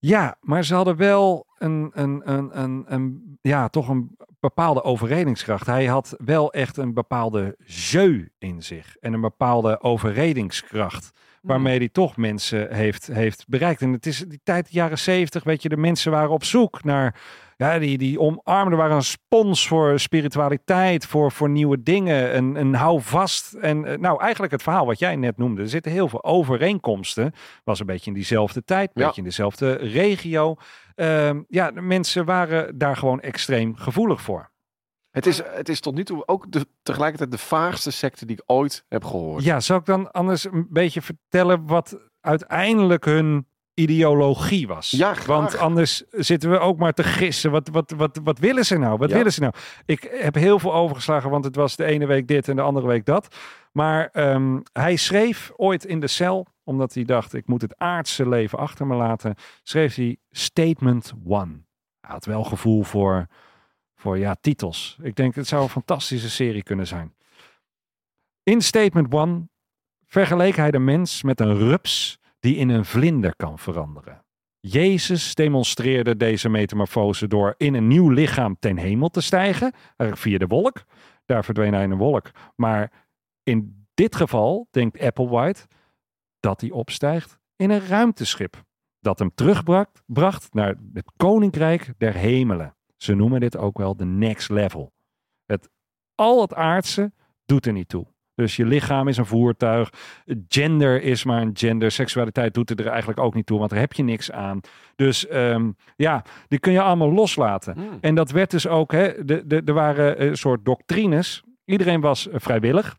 Ja, maar ze hadden wel een, een, een, een, een, ja, toch een bepaalde overredingskracht. Hij had wel echt een bepaalde jeu in zich en een bepaalde overredingskracht. Waarmee hij toch mensen heeft, heeft bereikt. En het is die tijd, de jaren zeventig, weet je, de mensen waren op zoek naar, ja, die, die omarmden, waren een spons voor spiritualiteit, voor, voor nieuwe dingen, een, een houvast. En eh, nou, eigenlijk het verhaal wat jij net noemde, er zitten heel veel overeenkomsten. Was een beetje in diezelfde tijd, een Ja. beetje in dezelfde regio. Ehm, ja, de mensen waren daar gewoon extreem gevoelig voor. Het is, het is tot nu toe ook de, tegelijkertijd de vaagste secte die ik ooit heb gehoord. Ja, zal ik dan anders een beetje vertellen wat uiteindelijk hun ideologie was? Ja, graag. Want anders zitten we ook maar te gissen. Wat, wat, wat, wat willen ze nou? Wat Ja. willen ze nou? Ik heb heel veel overgeslagen, want het was de ene week dit en de andere week dat. Maar ehm, hij schreef ooit in de cel, omdat hij dacht, ik moet het aardse leven achter me laten, schreef hij Statement One. Hij had wel gevoel voor, voor ja, titels. Ik denk, het zou een fantastische serie kunnen zijn. In Statement One vergeleek hij de mens met een rups die in een vlinder kan veranderen. Jezus demonstreerde deze metamorfose door in een nieuw lichaam ten hemel te stijgen, via de wolk. Daar verdween hij in een wolk. Maar in dit geval denkt Applewhite dat hij opstijgt in een ruimteschip. Dat hem terugbracht bracht naar het koninkrijk der hemelen. Ze noemen dit ook wel de next level. Het, al het aardse doet er niet toe. Dus je lichaam is een voertuig. Gender is maar een gender. Seksualiteit doet er eigenlijk ook niet toe, want daar heb je niks aan. Dus ehm, ja, die kun je allemaal loslaten. Hmm. En dat werd dus ook, hè, de, de, er waren een soort doctrines. Iedereen was eh, vrijwillig.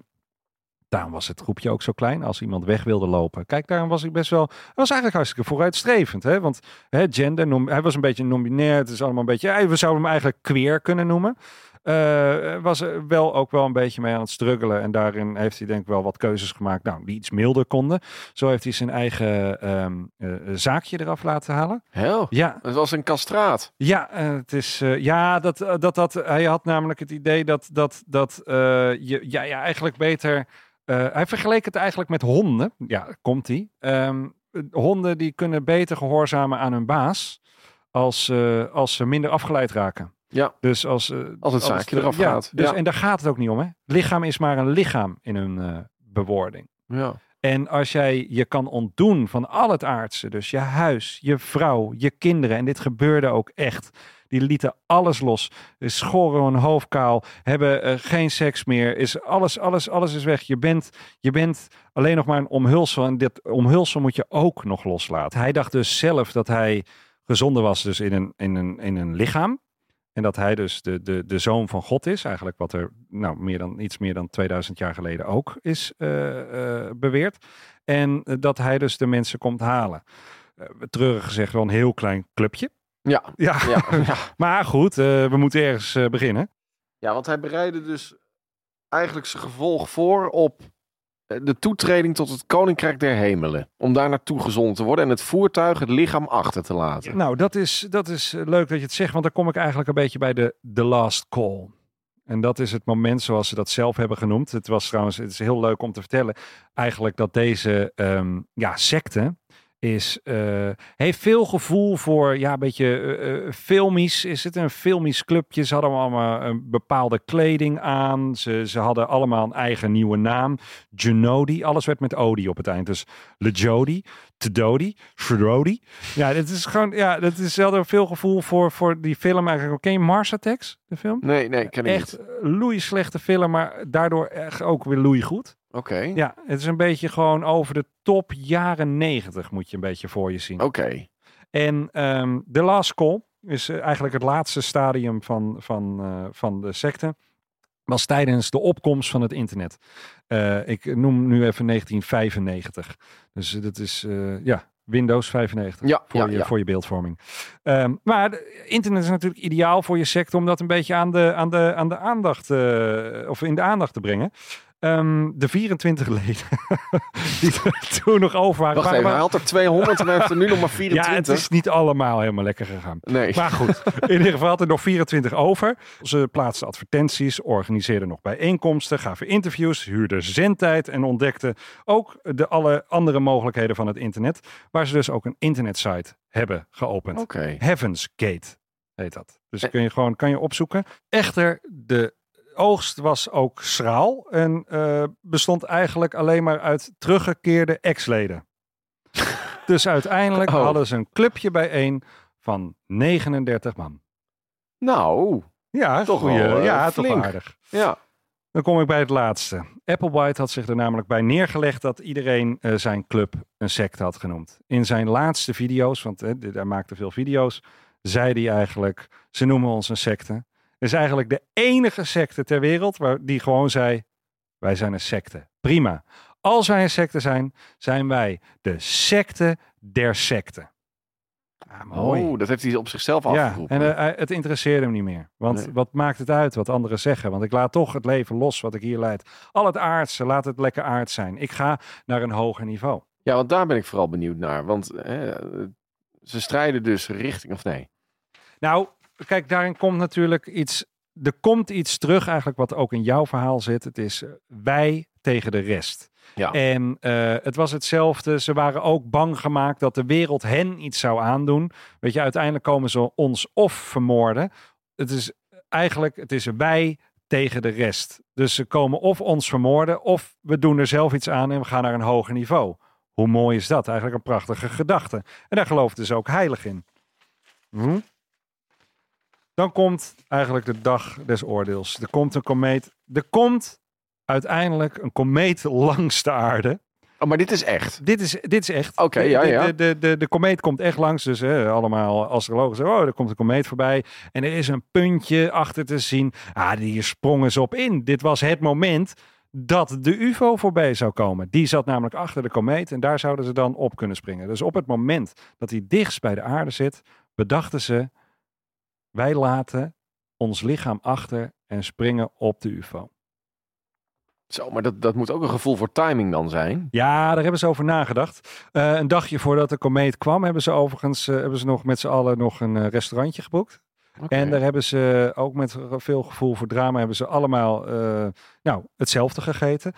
Daarom was het groepje ook zo klein. Als iemand weg wilde lopen. Kijk, daarom was ik best wel. Hij was eigenlijk hartstikke vooruitstrevend. Hè? Want hè, gender, hij was een beetje nominair. Het is allemaal een beetje. we zouden hem eigenlijk queer kunnen noemen. Eh, was er wel ook wel een beetje mee aan het struggelen. En daarin heeft hij denk ik wel wat keuzes gemaakt. Nou, die iets milder konden. Zo heeft hij zijn eigen ehm, eh, zaakje eraf laten halen. Hel, Ja, het was een kastraat. ja, eh, het is, ja dat, dat, dat, hij had namelijk het idee dat, dat, dat je ja, ja, eigenlijk beter. hij vergeleek het eigenlijk met honden. Ja, komt hij. honden die kunnen beter gehoorzamen aan hun baas als, als ze minder afgeleid raken. Ja. Dus als, eh, Als het zaakje eraf ja, gaat. Dus, Ja. En daar gaat het ook niet om. Hè? Lichaam is maar een lichaam in hun eh, bewoording. Ja. En als jij je kan ontdoen van al het aardse, dus je huis, je vrouw, je kinderen, en dit gebeurde ook echt. Die lieten alles los, schoren hun hoofd kaal, hebben eh, geen seks meer, is alles, alles, alles is weg. Je bent, je bent alleen nog maar een omhulsel en dit omhulsel moet je ook nog loslaten. Hij dacht dus zelf dat hij gezonder was dus in een, in een, in een lichaam. En dat hij dus de, de, de zoon van God is. Eigenlijk wat er nou, meer dan, iets meer dan 2000 jaar geleden ook is eh, eh, beweerd. En eh, dat hij dus de mensen komt halen. Uh, treurig gezegd wel een heel klein clubje. Ja, Ja, ja, ja. [LAUGHS] maar goed, we moeten ergens beginnen. ja, want hij bereidde dus eigenlijk zijn gevolg voor op de toetreding tot het Koninkrijk der Hemelen. Om daar naartoe gezonden te worden en het voertuig, het lichaam achter te laten. Nou, dat is, dat is eh, leuk dat je het zegt, want dan kom ik eigenlijk een beetje bij de the last call. En dat is het moment zoals ze dat zelf hebben genoemd. Het was trouwens, het is heel leuk om te vertellen, eigenlijk dat deze ehm, ja, secte is, eh, heeft veel gevoel voor, ja, een beetje eh, eh, filmisch. Is het een filmisch clubje? Ze hadden allemaal een bepaalde kleding aan. Ze, ze hadden allemaal een eigen nieuwe naam. Genodi, alles werd met Odi op het eind. Dus Lejodi, Tedodi, Fredodi. Ja, dit is gewoon, ja, dat is zelden veel gevoel voor, voor die film eigenlijk. Ken je Mars Attacks, de film? Nee, nee, ken ik Echt niet. loei slechte film, maar daardoor echt ook weer loei goed. Oké, Ja, het is een beetje gewoon over de top jaren negentig moet je een beetje voor je zien. oké. En ehm The Last Call is eh, eigenlijk het laatste stadium van, van, eh, van de secte. Was tijdens de opkomst van het internet. Eh, ik noem nu even 1995. Dus dat is ja, Windows 95 Ja, voor, ja, je, ja. voor je beeldvorming. Ehm, maar de- internet is natuurlijk ideaal voor je secte om dat een beetje aan de, aan de, aan de aandacht, of in de aandacht te brengen. Ehm, de 24 leden [LAUGHS] die er toen nog over waren. Wacht waren- even, hij had er 200 en hij heeft er nu nog maar [LAUGHS] ja, 24. het is niet allemaal helemaal lekker gegaan. Nee. Maar goed, in ieder geval had er nog 24 over. Ze plaatsten advertenties, organiseerden nog bijeenkomsten, gaven interviews, huurden zendtijd en ontdekten ook de alle andere mogelijkheden van het internet. Waar ze dus ook een internetsite hebben geopend. Heaven's Gate heet dat. Dus Eh. kun je gewoon kan je opzoeken. Echter, de oogst was ook schraal en eh, bestond eigenlijk alleen maar uit teruggekeerde ex-leden. [LAUGHS] dus uiteindelijk Oh. hadden ze een clubje bijeen van 39 man. Nou, Ja, Toch goeie, wel, eh, ja, flink. toch aardig. ja. Dan kom ik bij het laatste. Applewhite had zich er namelijk bij neergelegd dat iedereen eh, zijn club een secte had genoemd. In zijn laatste video's, want hij maakte veel video's, zei hij eigenlijk, ze noemen ons een secte. Is eigenlijk de enige secte ter wereld waar die gewoon zei, wij zijn een secte. Prima. Als wij een secte zijn, zijn wij de secte der secten. Ah, mooi. Oh, dat heeft hij op zichzelf Ja, afgeroepen. en eh, het interesseerde hem niet meer. Want Nee. wat maakt het uit wat anderen zeggen? Want ik laat toch het leven los wat ik hier leid. Al het aardse, laat het lekker aard zijn. Ik ga naar een hoger niveau. Ja, want daar ben ik vooral benieuwd naar. Want eh, ze strijden dus richting, of nee? Nou, kijk, daarin komt natuurlijk iets. Er komt iets terug, eigenlijk wat ook in jouw verhaal zit. Het is eh, wij tegen de rest. Ja. En eh, het was hetzelfde. Ze waren ook bang gemaakt dat de wereld hen iets zou aandoen. Weet je, uiteindelijk komen ze ons of vermoorden. Het is eigenlijk, het is wij tegen de rest. Dus ze komen of ons vermoorden, of we doen er zelf iets aan en we gaan naar een hoger niveau. Hoe mooi is dat? Eigenlijk een prachtige gedachte. En daar geloofden ze ook heilig in. Hm? Dan komt eigenlijk de dag des oordeels. Er komt een komeet. Er komt uiteindelijk een komeet langs de aarde. Oh, maar dit is echt. Dit is, dit is echt. Oké, ja, ja. De, de, de, de komeet komt echt langs. Dus hè, allemaal astrologen zeggen, oh, er komt een komeet voorbij. En er is een puntje achter te zien. Ah, hier sprongen ze op in. Dit was het moment dat de UFO voorbij zou komen. Die zat namelijk achter de komeet en daar zouden ze dan op kunnen springen. Dus op het moment dat hij dichtst bij de aarde zit, bedachten ze, wij laten ons lichaam achter en springen op de UFO. Zo, maar dat, dat moet ook een gevoel voor timing dan zijn. Ja, daar hebben ze over nagedacht. Eh, een dagje voordat de komeet kwam, hebben ze overigens eh, hebben ze nog met z'n allen nog een eh, restaurantje geboekt. En daar hebben ze ook met veel gevoel voor drama, hebben ze allemaal nou, hetzelfde gegeten.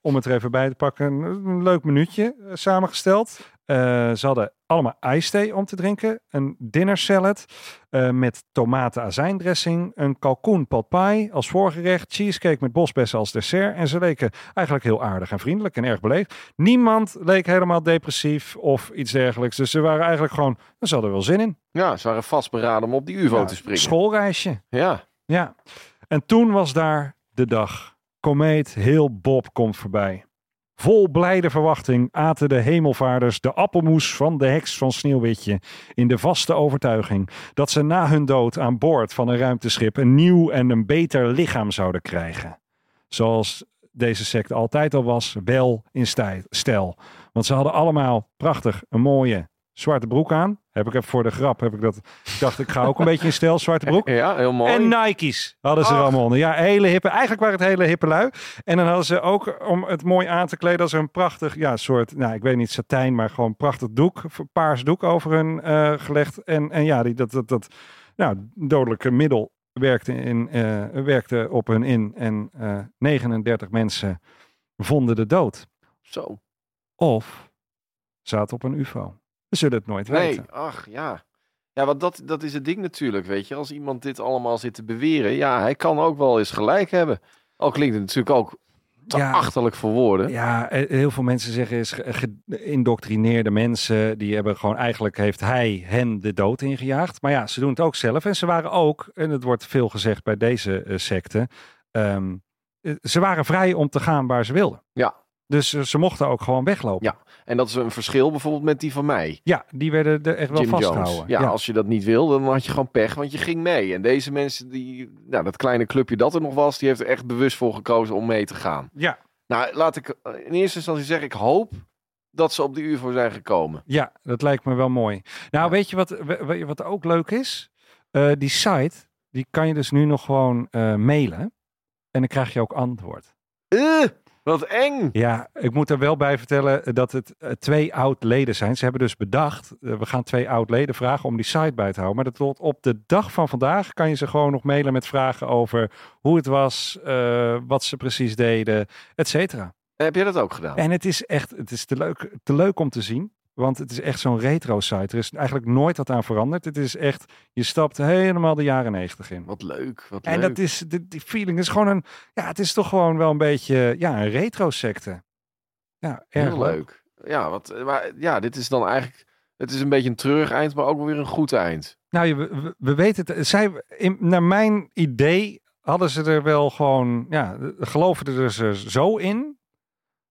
Om het er even bij te pakken, een, leuk minuutje samengesteld. Eh, ze hadden allemaal ijsthee om te drinken. Een dinner salad eh, met tomaten azijndressing. Een kalkoen pot pie als voorgerecht. Cheesecake met bosbessen als dessert. En ze leken eigenlijk heel aardig en vriendelijk en erg beleefd. Niemand leek helemaal depressief of iets dergelijks. Dus ze waren eigenlijk gewoon, ze hadden er wel zin in. Ja, ze waren vastberaden om op die Ja, te springen. Schoolreisje. Ja. Ja. En toen was daar de dag. Komeet heel Bob komt voorbij. Vol blijde verwachting aten de hemelvaarders de appelmoes van de heks van Sneeuwwitje. In de vaste overtuiging dat ze na hun dood aan boord van een ruimteschip een nieuw en een beter lichaam zouden krijgen. Zoals deze secte altijd al was, wel in stij- stijl. Want ze hadden allemaal prachtig een mooie zwarte broek aan. Heb ik even voor de grap, heb ik dat. Ik dacht, ik ga ook een beetje in stijl, zwarte broek. [LAUGHS] Ja, heel mooi. En Nike's hadden ze er allemaal onder. Ja, hele hippe. Eigenlijk waren het hele hippe lui. En dan hadden ze ook, om het mooi aan te kleden, als een prachtig, ja, soort, nou, ik weet niet, satijn, maar gewoon prachtig doek, paars doek over hun eh, gelegd. En, en ja, die, dat, dat, dat, nou, dodelijke middel werkte, in, eh, werkte op hun in. En eh 39 mensen vonden de dood. Zo. Of zaten op een UFO. We zullen het nooit Nee, weten. ach ja. Ja, want dat, dat is het ding natuurlijk, weet je. Als iemand dit allemaal zit te beweren, ja, hij kan ook wel eens gelijk hebben. Al klinkt het natuurlijk ook te Ja. achterlijk voor woorden. Ja, eh, heel veel mensen zeggen is ge- geïndoctrineerde mensen. Die hebben gewoon eigenlijk heeft hij hen de dood ingejaagd. Maar ja, ze doen het ook zelf. En ze waren ook, en het wordt veel gezegd bij deze eh, secte. ehm, eh, ze waren vrij om te gaan waar ze wilden. Ja. Dus eh, ze mochten ook gewoon weglopen. Ja. En dat is een verschil bijvoorbeeld met die van mij. Ja, die werden er echt wel Jim vastgehouden. Ja, als je dat niet wil, dan had je gewoon pech, want je ging mee. En deze mensen, die, nou, dat kleine clubje dat er nog was, die heeft er echt bewust voor gekozen om mee te gaan. ja, Nou, laat ik eh, in eerste instantie zeggen, ik hoop dat ze op die UFO zijn gekomen. ja, dat lijkt me wel mooi. Nou, Ja. weet je wat, wat ook leuk is? Eh, die site, die kan je dus nu nog gewoon mailen. En dan krijg je ook antwoord. Eh, wat eng! Ja, ik moet er wel bij vertellen dat het eh, twee oud-leden zijn. Ze hebben dus bedacht, eh, we gaan twee oud-leden vragen om die site bij te houden. Maar dat tot op de dag van vandaag kan je ze gewoon nog mailen met vragen over hoe het was, eh, wat ze precies deden, et cetera. Heb jij dat ook gedaan? En het is echt, het is te leuk, te leuk om te zien. Want het is echt zo'n retro-site. Er is eigenlijk nooit wat aan veranderd. Het is echt, je stapt helemaal de jaren negentig in. Wat leuk, wat En leuk. dat is, die, die feeling is gewoon een, ja, het is toch gewoon wel een beetje, ja, een retro-secte. Ja, erg Heel leuk. Ja, wat, maar, ja, dit is dan eigenlijk... Het is een beetje een treurig eind, maar ook wel weer een goed eind. Nou, we, we- we weten het. Zij, in, naar mijn idee hadden ze er wel gewoon, ja, geloofden er ze zo in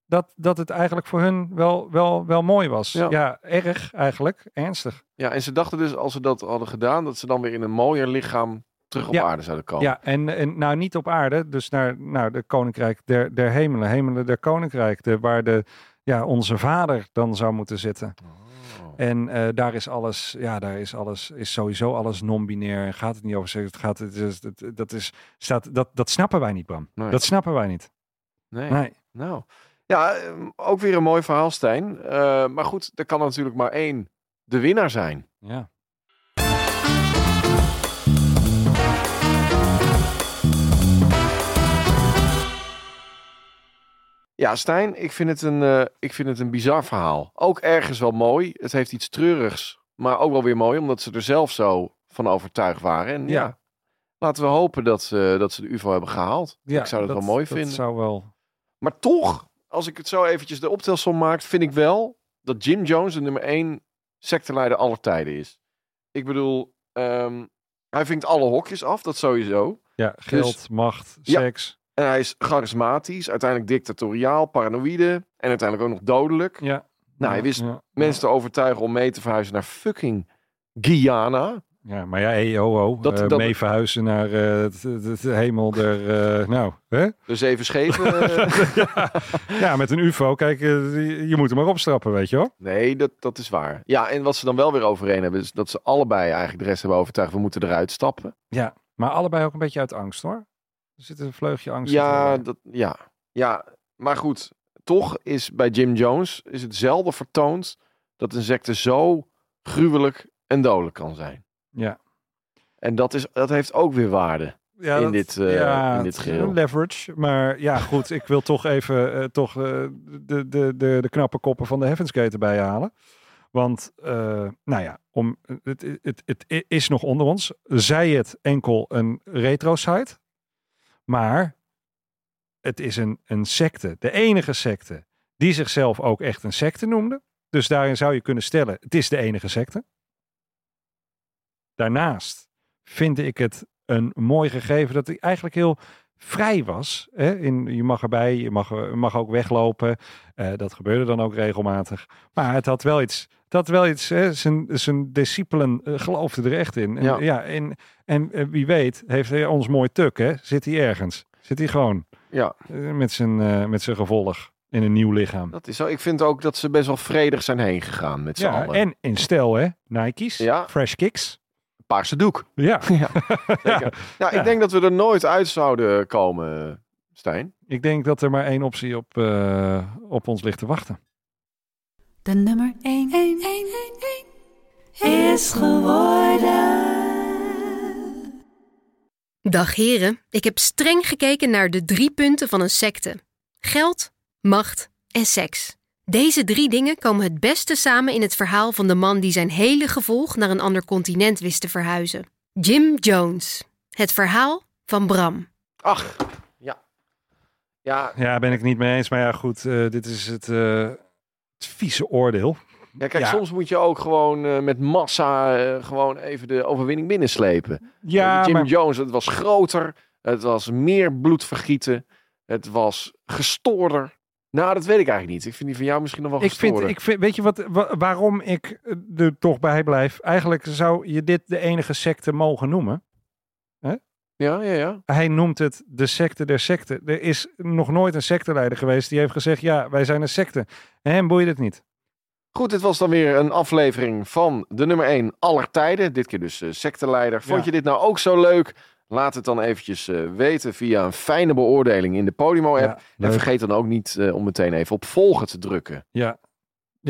dat, dat het eigenlijk voor hun wel, wel, wel mooi was. Ja. Ja. erg eigenlijk, ernstig. Ja, en ze dachten dus als ze dat hadden gedaan, dat ze dan weer in een mooier lichaam terug op Ja. aarde zouden komen. Ja, en, en nou niet op aarde, dus naar, naar de koninkrijk der, der hemelen, hemelen der koninkrijk, de, waar de, ja, onze vader dan zou moeten zitten. Oh. En eh, daar is alles, ja, daar is alles, is sowieso alles non-binair. En gaat het niet over seks, het gaat, het is, het, dat is, staat, dat, dat snappen wij niet, Bram. Nee. Dat snappen wij niet. Nee. Nee. Nou, ja, ehm, ook weer een mooi verhaal, Stijn. Eh, maar goed, er kan natuurlijk maar één de winnaar zijn. Ja. Ja, Stijn, ik vind, het een, eh, ik vind het een bizar verhaal. Ook ergens wel mooi. Het heeft iets treurigs, maar ook wel weer mooi, omdat ze er zelf zo van overtuigd waren. En ja, Ja. laten we hopen dat ze, dat ze de UFO hebben gehaald. ja ik zou dat, wel mooi dat vinden. zou wel... Maar toch, als ik het zo eventjes de optelsom maak, vind ik wel dat Jim Jones de nummer één secteleider aller tijden is. Ik bedoel, ehm, hij vinkt alle hokjes af, dat sowieso. Ja, geld, macht, Dus- Ja. seks. En hij is charismatisch, uiteindelijk dictatoriaal, paranoïde en uiteindelijk ook nog dodelijk. Ja. Nou, hij wist ja, Mensen te overtuigen om mee te verhuizen naar fucking Guyana. Ja, maar ja, hey, ho, ho. Dat- eh, dat- mee verhuizen naar eh, het, het- het hemel der... eh, nou, hè? [LAUGHS] Dus even schepen. [LAUGHS] eh, ja. ja, met een ufo. Kijk, eh, je, moet hem maar opstrappen, weet je wel. nee, dat, dat is waar. Ja, en wat ze dan wel weer overeen hebben, is dat ze allebei eigenlijk de rest hebben overtuigd. We moeten eruit stappen. Ja, maar allebei ook een beetje uit angst, hoor. Er zit een vleugje angst. Ja, erbij. dat, ja, ja, maar goed. Toch is bij Jim Jones is het zelden vertoond dat een secte zo gruwelijk en dodelijk kan zijn. Ja. En dat, is, dat heeft ook weer waarde. ja, in dat- dit, eh, ja, in dit is geheel. een leverage. Maar ja, goed, ik wil toch even eh, toch, eh, de, de, de, de knappe koppen van de Heavens Gate erbij halen. Want, eh, nou ja, om, het, het, het, het is nog onder ons. Zij het enkel een retro-site. Maar het is een, een secte. De enige secte die zichzelf ook echt een secte noemde. Dus daarin zou je kunnen stellen, het is de enige secte. Daarnaast vind ik het een mooi gegeven dat hij eigenlijk heel vrij was. Hè? In, je mag erbij, je mag, je mag ook weglopen. Eh, dat gebeurde dan ook regelmatig. Maar het had wel iets. Had wel iets. Hè? Zijn, zijn discipelen uh, geloofden er echt in. En, Ja. ja. en, en eh, wie weet, heeft hij ons mooi tuk. Hè? Zit hij ergens? Zit hij gewoon Ja, eh, met, zijn, eh, met zijn gevolg in een nieuw lichaam? dat is zo. Ik vind ook dat ze best wel vredig zijn heen gegaan met z'n Ja, allen. en in stijl, hè? Nike's, Ja. Fresh Kicks. Paarse doek. Ja, [LAUGHS] Zeker. [LAUGHS] Ja, ik denk dat we er nooit uit zouden komen, Stijn. ik denk dat er maar één optie op, eh, op ons ligt te wachten. De nummer 1, 1, 1, 1, 1 is geworden. Dag heren, ik heb streng gekeken naar de drie punten van een secte: geld, macht en seks. Deze drie dingen komen het beste samen in het verhaal van de man die zijn hele gevolg naar een ander continent wist te verhuizen. Jim Jones. Het verhaal van Bram. Ach, ja. Ja, Ja, ben ik niet mee eens. Maar ja, goed, eh, dit is het, eh, het vieze oordeel. ja kijk, Ja. soms moet je ook gewoon eh, met massa eh, gewoon even de overwinning binnenslepen. Ja, Jim maar Jones, het was groter. Het was meer bloedvergieten. Het was gestoorder. Nou, dat weet ik eigenlijk niet. Ik vind die van jou misschien nog wel ik vind, ik vind, weet je wat, wa- waarom ik er toch bij blijf? Eigenlijk zou je dit de enige secte mogen noemen. Ja, ja, ja. Hij noemt het de secte der secten. Er is nog nooit een secteleider geweest die heeft gezegd: ja, wij zijn een secte. En hem boeit het niet. Goed, dit was dan weer een aflevering van de nummer 1 aller tijden. Dit keer dus eh secteleider. Vond Ja. je dit nou ook zo leuk? Laat het dan eventjes eh, weten via een fijne beoordeling in de Podimo-app. Ja, en vergeet dan ook niet eh, om meteen even op volgen te drukken. Ja.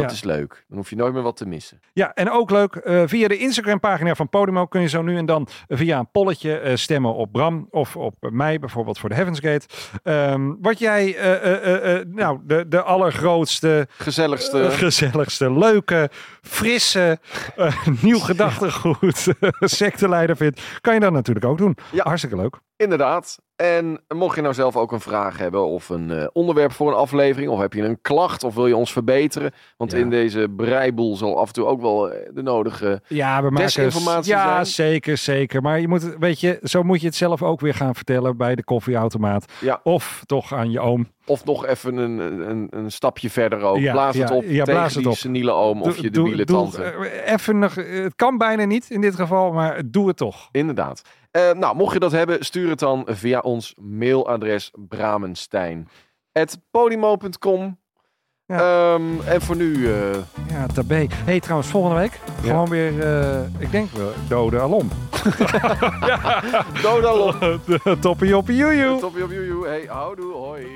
Dat Ja. is leuk. Dan hoef je nooit meer wat te missen. Ja, en ook leuk, eh, via de Instagram-pagina van Podimo kun je zo nu en dan via een polletje eh, stemmen op Bram of op mij, bijvoorbeeld voor de Heaven's Gate. Ehm, wat jij, eh, nou, de, de allergrootste, Gezelligste. gezelligste, leuke, frisse, [LAUGHS] nieuw gedachtegoed [LAUGHS] secteleider vindt, kan je dat natuurlijk ook doen. Ja. Hartstikke leuk. Inderdaad. En mocht je nou zelf ook een vraag hebben of een eh, onderwerp voor een aflevering, of heb je een klacht of wil je ons verbeteren? Want Ja. in deze breiboel zal af en toe ook wel eh, de nodige. Ja, we maken Desinformatie Ja, zijn. zeker, zeker. Maar je moet, het- weet je, zo moet je het zelf ook weer gaan vertellen bij de koffieautomaat. Ja. Of toch aan je oom. Of nog even een, een, een stapje verder ook. Ja, blaas het ja, op ja, tegen blaas het die op. seniele oom of je debiele doe- tante. eh, Even nog, het kan bijna niet in dit geval, maar doe het toch. Inderdaad. Eh, nou, mocht je dat hebben, stuur het dan via ons mailadres bramenstein.podimo.com. Ehm, en voor nu, eh, Ja, tabé. hey, trouwens, volgende week gewoon weer, eh, ik denk wel, dode alom. [LAUGHS] dodalop. [LAUGHS] Toppie joppie joejoe. Toppie op joejoe. Hey, houdoe, hoi.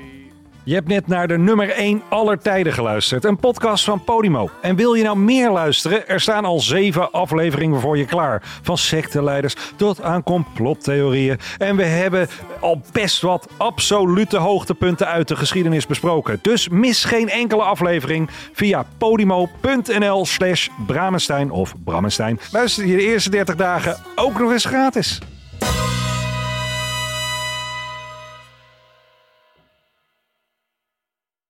Je hebt net naar de nummer 1 aller tijden geluisterd. Een podcast van Podimo. En wil je nou meer luisteren? Er staan al zeven afleveringen voor je klaar. Van secteleiders tot aan complottheorieën. En we hebben al best wat absolute hoogtepunten uit de geschiedenis besproken. Dus mis geen enkele aflevering via podimo.nl slash Bramenstein of Brammenstein. Luister je de eerste 30 dagen ook nog eens gratis.